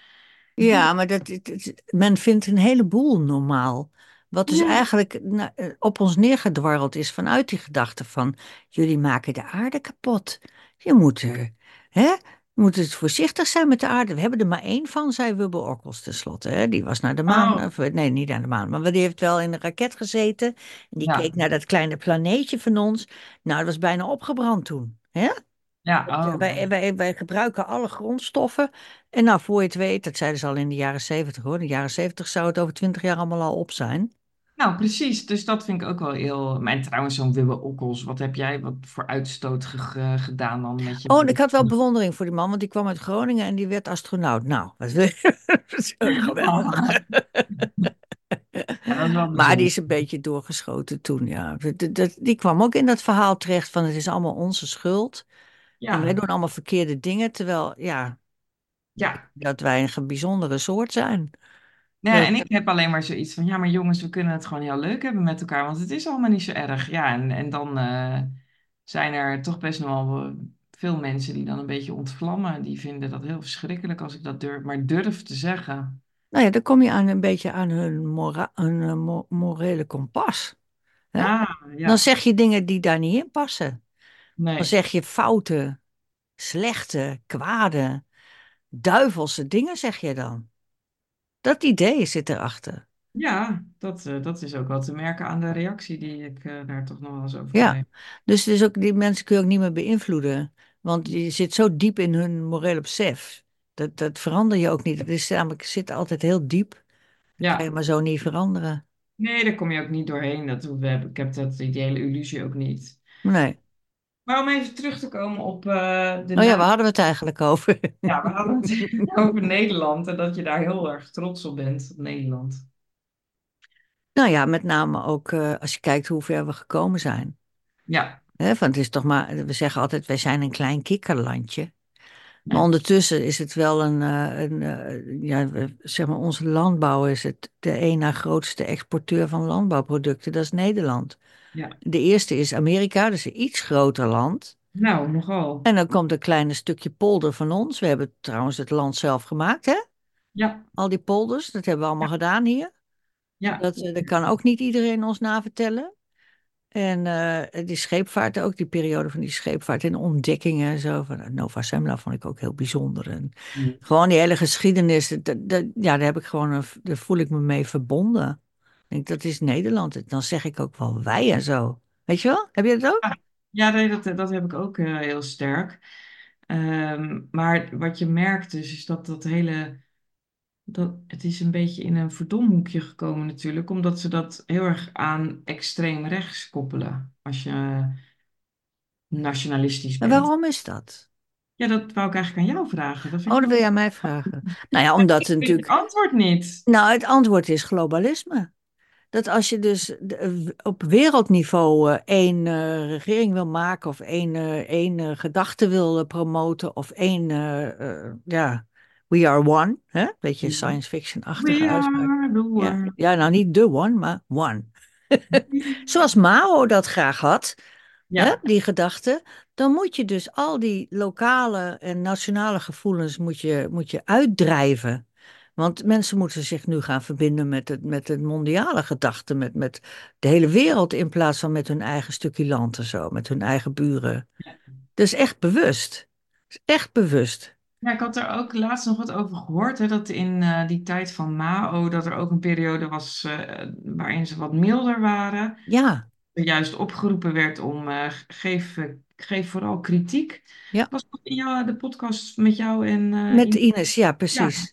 Speaker 2: Ja, maar dat, het- het- men vindt een heleboel normaal. Wat dus
Speaker 1: Ja.
Speaker 2: eigenlijk nou, eh, op ons neergedwarreld is vanuit die gedachte van jullie maken de aarde kapot. Je moet er, hè? Moet het voorzichtig zijn met de aarde. We hebben er maar één van, zei Wubbe Okkels tenslotte. Hè? Die was naar de maan,
Speaker 1: Oh,
Speaker 2: of, nee, niet naar de maan, maar die heeft wel in een raket gezeten. En die
Speaker 1: ja.
Speaker 2: keek naar dat kleine planeetje van ons. Nou, dat was bijna opgebrand toen. Hè?
Speaker 1: Ja, oh,
Speaker 2: Wij, wij, wij gebruiken alle grondstoffen. En nou, voor je het weet, dat zeiden ze al in de jaren zeventig hoor. In de jaren zeventig zou het over twintig jaar allemaal al op zijn.
Speaker 1: nou precies. Dus dat vind ik ook wel heel... En trouwens, zo'n Wubbe Okkels, wat heb jij wat voor uitstoot ge- ge- gedaan dan met je
Speaker 2: Oh, ik had wel bewondering voor die man, want die kwam uit Groningen en die werd astronaut. Nou, wat wil je? [LAUGHS] Geweldig.
Speaker 1: Ja,
Speaker 2: Maar die is een beetje doorgeschoten toen, ja. Dat- dat- Die kwam ook in dat verhaal terecht van het is allemaal onze schuld. En wij
Speaker 1: Ja,
Speaker 2: doen allemaal verkeerde dingen, terwijl, ja,
Speaker 1: ja.
Speaker 2: dat wij een bijzondere soort zijn. Eh,
Speaker 1: en ik heb alleen maar zoiets van, ja, maar jongens, we kunnen het gewoon heel leuk hebben met elkaar, want het is allemaal niet zo erg. Ja, en, en dan eh, zijn er toch best nog wel eh, veel mensen die dan een beetje ontvlammen. Die vinden dat heel verschrikkelijk als ik dat durf, maar durf te zeggen.
Speaker 2: Nou ja, dan kom je aan een beetje aan hun, mora hun mo- morele kompas. Hè?
Speaker 1: Ah,
Speaker 2: Dan
Speaker 1: ja,
Speaker 2: zeg je dingen die daar niet in passen. Dan
Speaker 1: nee.
Speaker 2: zeg je foute, slechte, kwade, duivelse dingen, zeg je dan. Dat idee zit erachter.
Speaker 1: Ja, dat, eh, dat is ook wel te merken aan de reactie die ik eh, daar toch nog wel eens over
Speaker 2: Ja,
Speaker 1: krijg.
Speaker 2: dus, dus ook, die mensen kun je ook niet meer beïnvloeden. Want je zit zo diep in hun morele besef. Dat, dat verander je ook niet. Het is namelijk, zit altijd heel diep. Dat kan je
Speaker 1: Ja,
Speaker 2: maar zo niet veranderen.
Speaker 1: nee, daar kom je ook niet doorheen. Dat, we ik heb dat, die hele illusie ook niet.
Speaker 2: Nee.
Speaker 1: Maar om even terug te komen op eh, de
Speaker 2: Oh ja, waar hadden we het eigenlijk over? [LAUGHS]
Speaker 1: Ja, we hadden het [LAUGHS] over Nederland en dat je daar heel erg trots op bent, op Nederland.
Speaker 2: Nou ja, met name ook eh, als je kijkt hoe ver we gekomen zijn.
Speaker 1: Ja,
Speaker 2: van het is toch maar, we zeggen altijd, wij zijn een klein kikkerlandje. Maar
Speaker 1: ja,
Speaker 2: ondertussen is het wel een, eh, een eh, ja, zeg maar, onze landbouw is het de één na grootste exporteur van landbouwproducten, dat is Nederland.
Speaker 1: Ja.
Speaker 2: De eerste is Amerika, dat is een iets groter land.
Speaker 1: Nou, nogal.
Speaker 2: En dan komt een kleine stukje polder van ons. We hebben trouwens het land zelf gemaakt, hè?
Speaker 1: Ja,
Speaker 2: Al die polders, dat hebben we allemaal
Speaker 1: ja,
Speaker 2: gedaan hier.
Speaker 1: ja.
Speaker 2: Dat, eh, dat kan ook niet iedereen ons navertellen. En eh, die scheepvaart ook, die periode van die scheepvaart en ontdekkingen en zo. Van eh, Nova Zembla vond ik ook heel bijzonder. En
Speaker 1: Mm.
Speaker 2: gewoon die hele geschiedenis, dat, dat- ja, daar heb ik gewoon, een, daar voel ik me mee verbonden. Denk, dat is Nederland. Dan zeg ik ook wel wij en zo. Weet je wel? Heb je dat ook?
Speaker 1: Ja, nee, dat, dat heb ik ook eh, heel sterk. Ehm, maar wat je merkt dus, is dat dat hele... Dat, het is een beetje in een verdomhoekje gekomen natuurlijk, omdat ze dat heel erg aan extreem rechts koppelen. Als je nationalistisch
Speaker 2: En
Speaker 1: bent.
Speaker 2: waarom is dat?
Speaker 1: Ja, dat wou ik eigenlijk aan jou vragen. Dat vind
Speaker 2: Oh, dat wil
Speaker 1: wel...
Speaker 2: jij mij vragen. Nou ja, omdat het [LAUGHS]
Speaker 1: Ik weet het
Speaker 2: natuurlijk...
Speaker 1: antwoord niet.
Speaker 2: Nou, het antwoord is globalisme. Dat als je dus eh, op wereldniveau eh, één eh, regering wil maken of één, één gedachte wil promoten of één, ja, we are one, hè? Beetje science fiction-achtige
Speaker 1: We
Speaker 2: uitspraak.
Speaker 1: are the
Speaker 2: Ja, ja, nou niet de one, maar one. [LAUGHS] Zoals Mao dat graag had, hè, die gedachte, dan moet je dus al die lokale en nationale gevoelens moet je, moet je uitdrijven. Want mensen moeten zich nu gaan verbinden met het, met het mondiale gedachte, met, met de hele wereld, in plaats van met hun eigen stukje land en zo, met hun eigen buren. Dat is echt bewust. Is echt bewust.
Speaker 1: ja, ik had er ook laatst nog wat over gehoord, hè, dat in eh, die tijd van Mao, dat er ook een periode was eh, waarin ze wat milder waren.
Speaker 2: Ja,
Speaker 1: Er juist opgeroepen werd om eh, geef, geef vooral kritiek.
Speaker 2: ja.
Speaker 1: Was dat in jou, de podcast met jou en
Speaker 2: Met
Speaker 1: in-
Speaker 2: Ines, ja,
Speaker 1: Ja,
Speaker 2: precies. Ja.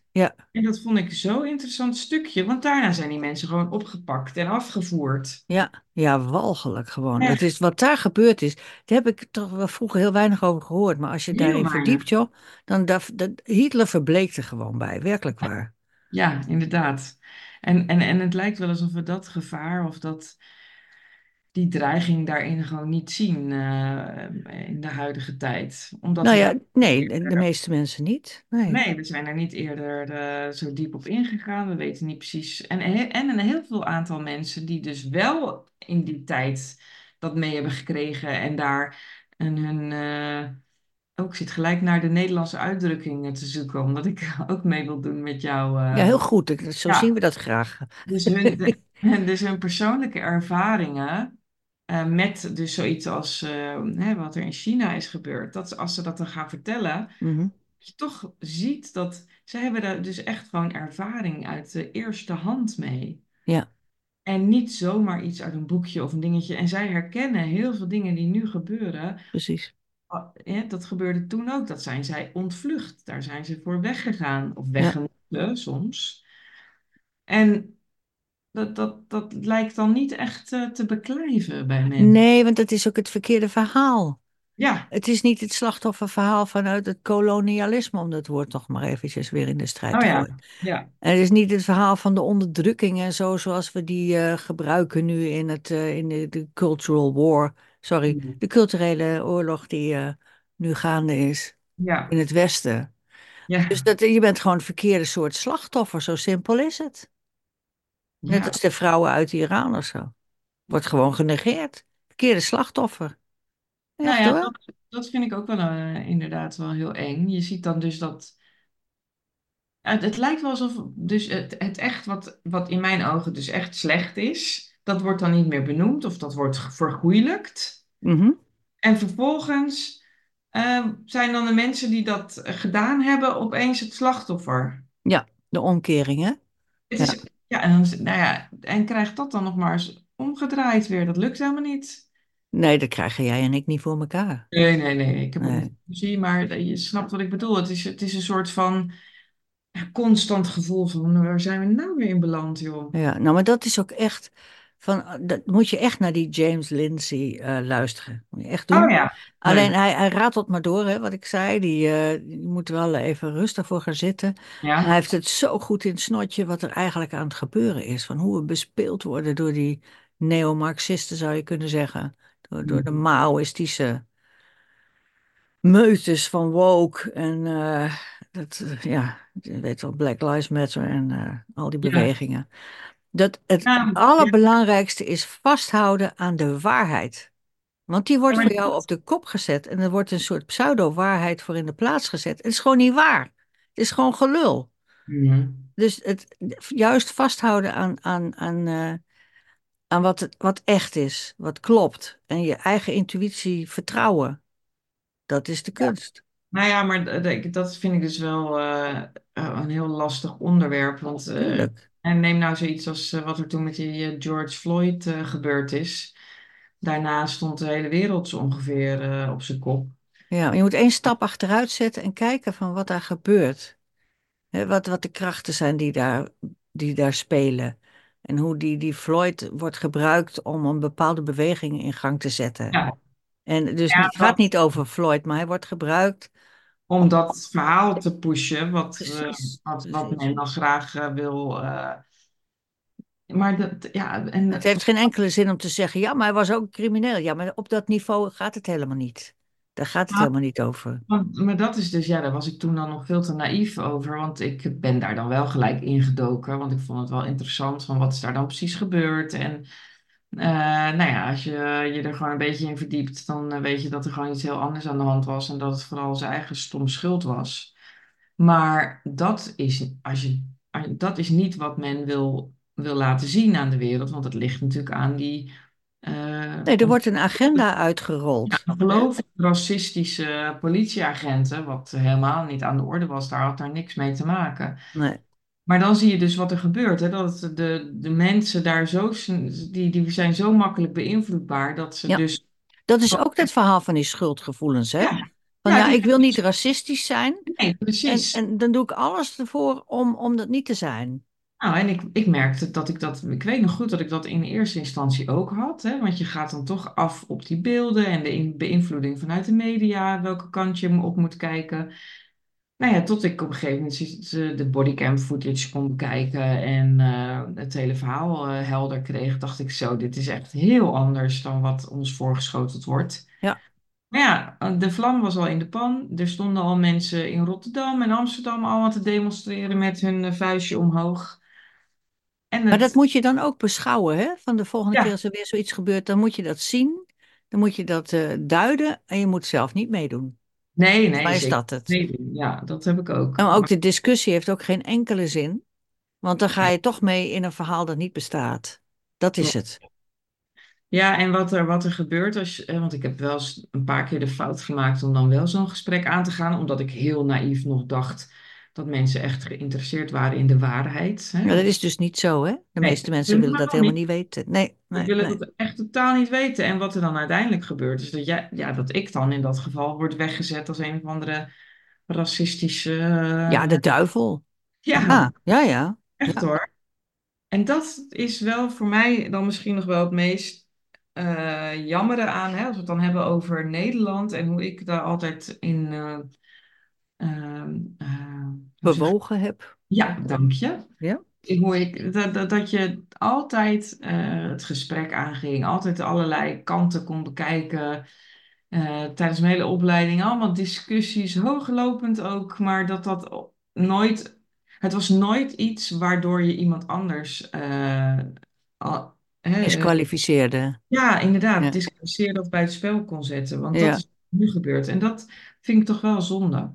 Speaker 1: En dat vond ik zo'n interessant stukje, want daarna zijn die mensen gewoon opgepakt en afgevoerd.
Speaker 2: Ja, ja, walgelijk gewoon.
Speaker 1: Echt,
Speaker 2: is wat daar gebeurd is, daar heb ik toch wel vroeger heel weinig over gehoord. Maar als je
Speaker 1: heel
Speaker 2: daarin
Speaker 1: weinig.
Speaker 2: verdiept, joh, dan dat, dat, Hitler verbleekt er gewoon bij, werkelijk waar.
Speaker 1: Ja, inderdaad. En, en, en het lijkt wel alsof we dat gevaar of dat, die dreiging daarin gewoon niet zien eh, in de huidige tijd. Omdat
Speaker 2: Nou ja, nee, de meeste mensen niet. Nee.
Speaker 1: nee, we zijn er niet eerder eh, zo diep op ingegaan. We weten niet precies. En, en een heel veel aantal mensen die dus wel in die tijd dat mee hebben gekregen en daar een, hun. eh, ook zit gelijk naar de Nederlandse uitdrukkingen te zoeken, omdat ik [LAUGHS] ook mee wil doen met jou.
Speaker 2: Ja, heel goed. Zo zien we dat graag.
Speaker 1: dus hun, de- en [LAUGHS] dus hun persoonlijke ervaringen eh, met dus zoiets als eh, hè, wat er in China is gebeurd. Dat als ze dat dan gaan vertellen, dat je toch ziet dat ze hebben daar dus echt gewoon ervaring uit de eerste hand mee.
Speaker 2: Ja,
Speaker 1: En niet zomaar iets uit een boekje of een dingetje. En zij herkennen heel veel dingen die nu gebeuren
Speaker 2: precies.
Speaker 1: dat gebeurde toen ook. Dat zijn zij ontvlucht. Daar zijn ze voor weggegaan. Of
Speaker 2: Ja.
Speaker 1: weggemoeten soms. En dat, dat, dat lijkt dan niet echt eh, te beklijven bij mensen.
Speaker 2: Nee, want dat is ook het verkeerde verhaal.
Speaker 1: Ja,
Speaker 2: Het is niet het slachtofferverhaal vanuit het kolonialisme, om dat woord toch maar eventjes weer in de strijd
Speaker 1: oh
Speaker 2: te
Speaker 1: ja.
Speaker 2: gooien.
Speaker 1: Ja,
Speaker 2: En het is niet het verhaal van de onderdrukking en zo, zoals we die eh, gebruiken nu in, het, eh, in de, de cultural war. Sorry,
Speaker 1: Mm.
Speaker 2: de culturele oorlog die nu gaande is
Speaker 1: ja,
Speaker 2: in het Westen.
Speaker 1: ja,
Speaker 2: Dus dat, je bent gewoon het verkeerde soort slachtoffer, zo simpel is het. Net als de vrouwen uit Iran of zo. Wordt gewoon genegeerd. Verkeerde slachtoffer.
Speaker 1: Nou ja, dat, dat vind ik ook wel eh, inderdaad wel heel eng. Je ziet dan dus dat. Het, het lijkt wel alsof dus het, het echt wat, wat in mijn ogen dus echt slecht is, dat wordt dan niet meer benoemd of dat wordt vergoeilijkt.
Speaker 2: Mhm.
Speaker 1: En vervolgens eh, zijn dan de mensen die dat gedaan hebben opeens het slachtoffer.
Speaker 2: Ja, de omkering hè.
Speaker 1: Het
Speaker 2: Ja.
Speaker 1: is, ja, en, dan, nou ja, en krijgt dat dan nog maar eens omgedraaid weer. Dat lukt helemaal niet.
Speaker 2: Nee, dat krijgen jij en ik niet voor elkaar.
Speaker 1: Nee, nee, nee. Ik heb
Speaker 2: Nee.
Speaker 1: niet zie, maar je snapt wat ik bedoel. Het is, het is een soort van ja, constant gevoel van waar zijn we nou weer in beland, joh?
Speaker 2: Ja, nou, maar dat is ook echt van, dat moet je echt naar die James Lindsay eh, luisteren. Moet je echt doen.
Speaker 1: Oh ja.
Speaker 2: Alleen hij, hij ratelt maar door, hè, wat ik zei. Die, eh, die moet er wel even rustig voor gaan zitten.
Speaker 1: Ja.
Speaker 2: Hij heeft het zo goed in het snotje wat er eigenlijk aan het gebeuren is. Van hoe we bespeeld worden door die neo-Marxisten, zou je kunnen zeggen. Door, door de
Speaker 1: Mhm.
Speaker 2: Maoïstische meutes van woke en eh, dat, eh, ja, je weet wel, Black Lives Matter en eh, al die
Speaker 1: Ja.
Speaker 2: Dat het
Speaker 1: Ja, ja.
Speaker 2: allerbelangrijkste is vasthouden aan de waarheid. Want die wordt voor jou op de kop gezet en er wordt een soort pseudo-waarheid voor in de plaats gezet. Het is gewoon niet waar. Het is gewoon gelul.
Speaker 1: Mhm.
Speaker 2: Dus het juist vasthouden aan, aan, aan, eh, aan wat, wat echt is, wat klopt. En je eigen intuïtie vertrouwen. Dat is de kunst.
Speaker 1: Nou ja, maar dat vind ik dus wel eh, een heel lastig onderwerp. Want eh. En neem nou zoiets als eh, wat er toen met die George Floyd eh, gebeurd is. Daarna stond de hele wereld zo ongeveer eh, op zijn kop.
Speaker 2: Ja, je moet één stap achteruit zetten en kijken van wat daar gebeurt. Wat, wat de krachten zijn die daar, die daar spelen. En hoe die, die Floyd wordt gebruikt om een bepaalde beweging in gang te zetten.
Speaker 1: Ja,
Speaker 2: En dus
Speaker 1: Ja,
Speaker 2: het gaat
Speaker 1: dat-
Speaker 2: niet over Floyd, maar hij wordt gebruikt.
Speaker 1: Om dat verhaal te pushen, wat, eh, wat, wat men dan graag eh, wil. eh, maar dat, ja, en
Speaker 2: Het heeft geen enkele zin om te zeggen, ja, maar hij was ook crimineel. Ja, maar op dat niveau gaat het helemaal niet. Daar gaat het helemaal niet over.
Speaker 1: Want, maar dat is dus, ja, daar was ik toen dan nog veel te naïef over. Want ik ben daar dan wel gelijk ingedoken. Want ik vond het wel interessant van wat is daar dan precies gebeurd. En eh, nou ja, als je je er gewoon een beetje in verdiept, dan eh, weet je dat er gewoon iets heel anders aan de hand was. En dat het vooral zijn eigen stom schuld was. Maar dat is, als je, dat is niet wat men wil, wil laten zien aan de wereld. Want het ligt natuurlijk aan die. eh,
Speaker 2: Nee, er wordt een agenda [LAUGHS] uitgerold.
Speaker 1: Ongelooflijk racistische politieagenten, wat helemaal niet aan de orde was, daar had daar niks mee te maken.
Speaker 2: Nee.
Speaker 1: Maar dan zie je dus wat er gebeurt, hè? Dat de, de mensen daar zo, die, die zijn zo makkelijk beïnvloedbaar, dat ze
Speaker 2: Ja.
Speaker 1: dus...
Speaker 2: Dat is ook het verhaal van die schuldgevoelens, hè?
Speaker 1: Ja,
Speaker 2: Van
Speaker 1: Ja, die-
Speaker 2: ik wil niet racistisch zijn.
Speaker 1: nee,
Speaker 2: En,
Speaker 1: precies.
Speaker 2: en dan doe ik alles ervoor om, om dat niet te zijn.
Speaker 1: Nou, en ik, ik merkte dat ik dat, ik weet nog goed dat ik dat in eerste instantie ook had, hè? Want je gaat dan toch af op die beelden en de in- beïnvloeding vanuit de media, welke kant je op moet kijken. Nou ja, tot ik op een gegeven moment de de bodycam footage kon bekijken en eh, het hele verhaal eh, helder kreeg, dacht ik zo, dit is echt heel anders dan wat ons voorgeschoteld wordt.
Speaker 2: Ja.
Speaker 1: Maar ja, de vlam was al in de pan. Er stonden al mensen in Rotterdam en Amsterdam allemaal te demonstreren met hun eh, vuistje omhoog. En
Speaker 2: Maar dat moet je dan ook beschouwen, hè? Van de volgende
Speaker 1: Ja.
Speaker 2: keer als er weer zoiets gebeurt, dan moet je dat zien. Dan moet je dat eh, duiden en je moet zelf niet meedoen.
Speaker 1: Nee, nee,
Speaker 2: mij is
Speaker 1: zeker
Speaker 2: dat het.
Speaker 1: Nee, ja, dat heb ik ook.
Speaker 2: En ook
Speaker 1: Maar-
Speaker 2: de discussie heeft ook geen enkele zin. Want dan ga je toch mee in een verhaal dat niet bestaat. Dat is het.
Speaker 1: Ja, en wat er, wat er gebeurt als eh, want ik heb wel eens een paar keer de fout gemaakt om dan wel zo'n gesprek aan te gaan, omdat ik heel naïef nog dacht dat mensen echt geïnteresseerd waren in de waarheid. Hè?
Speaker 2: Dat is dus niet zo, hè? De
Speaker 1: Nee,
Speaker 2: meeste mensen willen dat
Speaker 1: helemaal
Speaker 2: niet weten. Nee, nee,
Speaker 1: willen
Speaker 2: nee.
Speaker 1: dat echt totaal niet weten. En wat er dan uiteindelijk gebeurt, is dat, jij, ja, dat ik dan in dat geval word weggezet als een of andere racistische.
Speaker 2: Ja,
Speaker 1: eh,
Speaker 2: de duivel.
Speaker 1: ja,
Speaker 2: Ja, ja, ja.
Speaker 1: echt
Speaker 2: Ja.
Speaker 1: hoor. En dat is wel voor mij dan misschien nog wel het meest eh jammere aan, hè, als we het dan hebben over Nederland en hoe ik daar altijd in. eh, ehm, eh, hoe zeg-
Speaker 2: Bewogen heb.
Speaker 1: Ja, dank je.
Speaker 2: Ja.
Speaker 1: hoe ik, dat, dat, dat je altijd eh, het gesprek aanging, altijd allerlei kanten kon bekijken. eh, tijdens mijn hele opleiding allemaal discussies, hooglopend ook, maar dat dat nooit, het was nooit iets waardoor je iemand anders, eh, al- hè,
Speaker 2: kwalificeerde.
Speaker 1: ja, inderdaad,
Speaker 2: Ja.
Speaker 1: discussieerde of bij het spel kon zetten, want dat is nu gebeurd en dat vind ik toch wel zonde.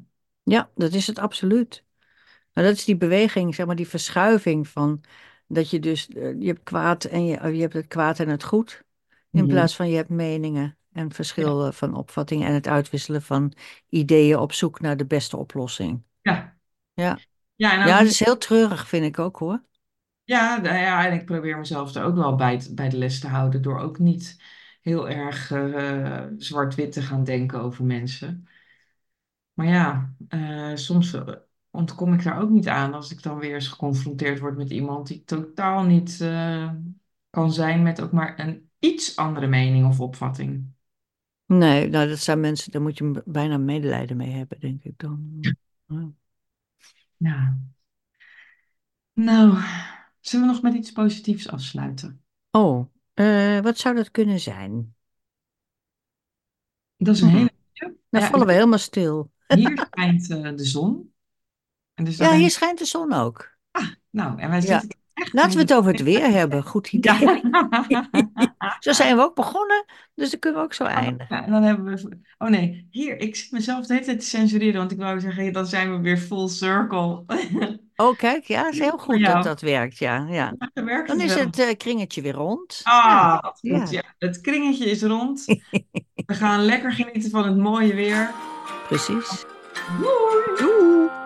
Speaker 2: Ja, dat is het absoluut. Maar dat is die beweging, zeg maar, die verschuiving van dat je dus, eh, je hebt kwaad en je, je hebt het kwaad en het goed, in
Speaker 1: Mhm.
Speaker 2: plaats van je hebt meningen en verschillen van opvattingen en het uitwisselen van ideeën op zoek naar de beste oplossing.
Speaker 1: Ja,
Speaker 2: Ja,
Speaker 1: ja, en
Speaker 2: ja dat is heel treurig, vind ik ook hoor.
Speaker 1: Ja, nou ja, en ik probeer mezelf er ook wel bij, bij de les te houden door ook niet heel erg eh, zwart-wit te gaan denken over mensen. Maar ja, eh, soms eh, ontkom ik daar ook niet aan als ik dan weer eens geconfronteerd word met iemand die totaal niet eh, kan zijn met ook maar een iets andere mening of opvatting.
Speaker 2: Nee, nou, dat zijn mensen, daar moet je bijna medelijden mee hebben, denk ik dan. Ja.
Speaker 1: Ja. Nou, zullen we nog met iets positiefs afsluiten?
Speaker 2: Oh, wat zou dat kunnen zijn?
Speaker 1: Dat is een
Speaker 2: Hmm.
Speaker 1: hele.
Speaker 2: Dan
Speaker 1: Ja,
Speaker 2: vallen we helemaal stil.
Speaker 1: Hier schijnt eh, de zon. En dus
Speaker 2: Ja, hier
Speaker 1: ik-
Speaker 2: schijnt de zon ook.
Speaker 1: Nou, en wij
Speaker 2: Ja.
Speaker 1: zitten echt
Speaker 2: Laten we het over het weer hebben. Goed idee.
Speaker 1: Ja. [LAUGHS]
Speaker 2: Zo zijn we ook begonnen, dus dan kunnen we ook zo eindigen.
Speaker 1: Ja, en dan hebben we... Oh nee, hier, ik zit mezelf de hele tijd te censureren, want ik wou zeggen, dan zijn we weer full circle. [LAUGHS]
Speaker 2: Oh, kijk, ja, het is heel goed dat dat werkt, ja. ja.
Speaker 1: Dan
Speaker 2: is het eh, kringetje weer rond.
Speaker 1: Ah,
Speaker 2: Ja.
Speaker 1: goed. Ja. Het kringetje is rond. [LAUGHS] We gaan lekker genieten van het mooie weer.
Speaker 2: Precies.
Speaker 1: Doei!
Speaker 2: Doei!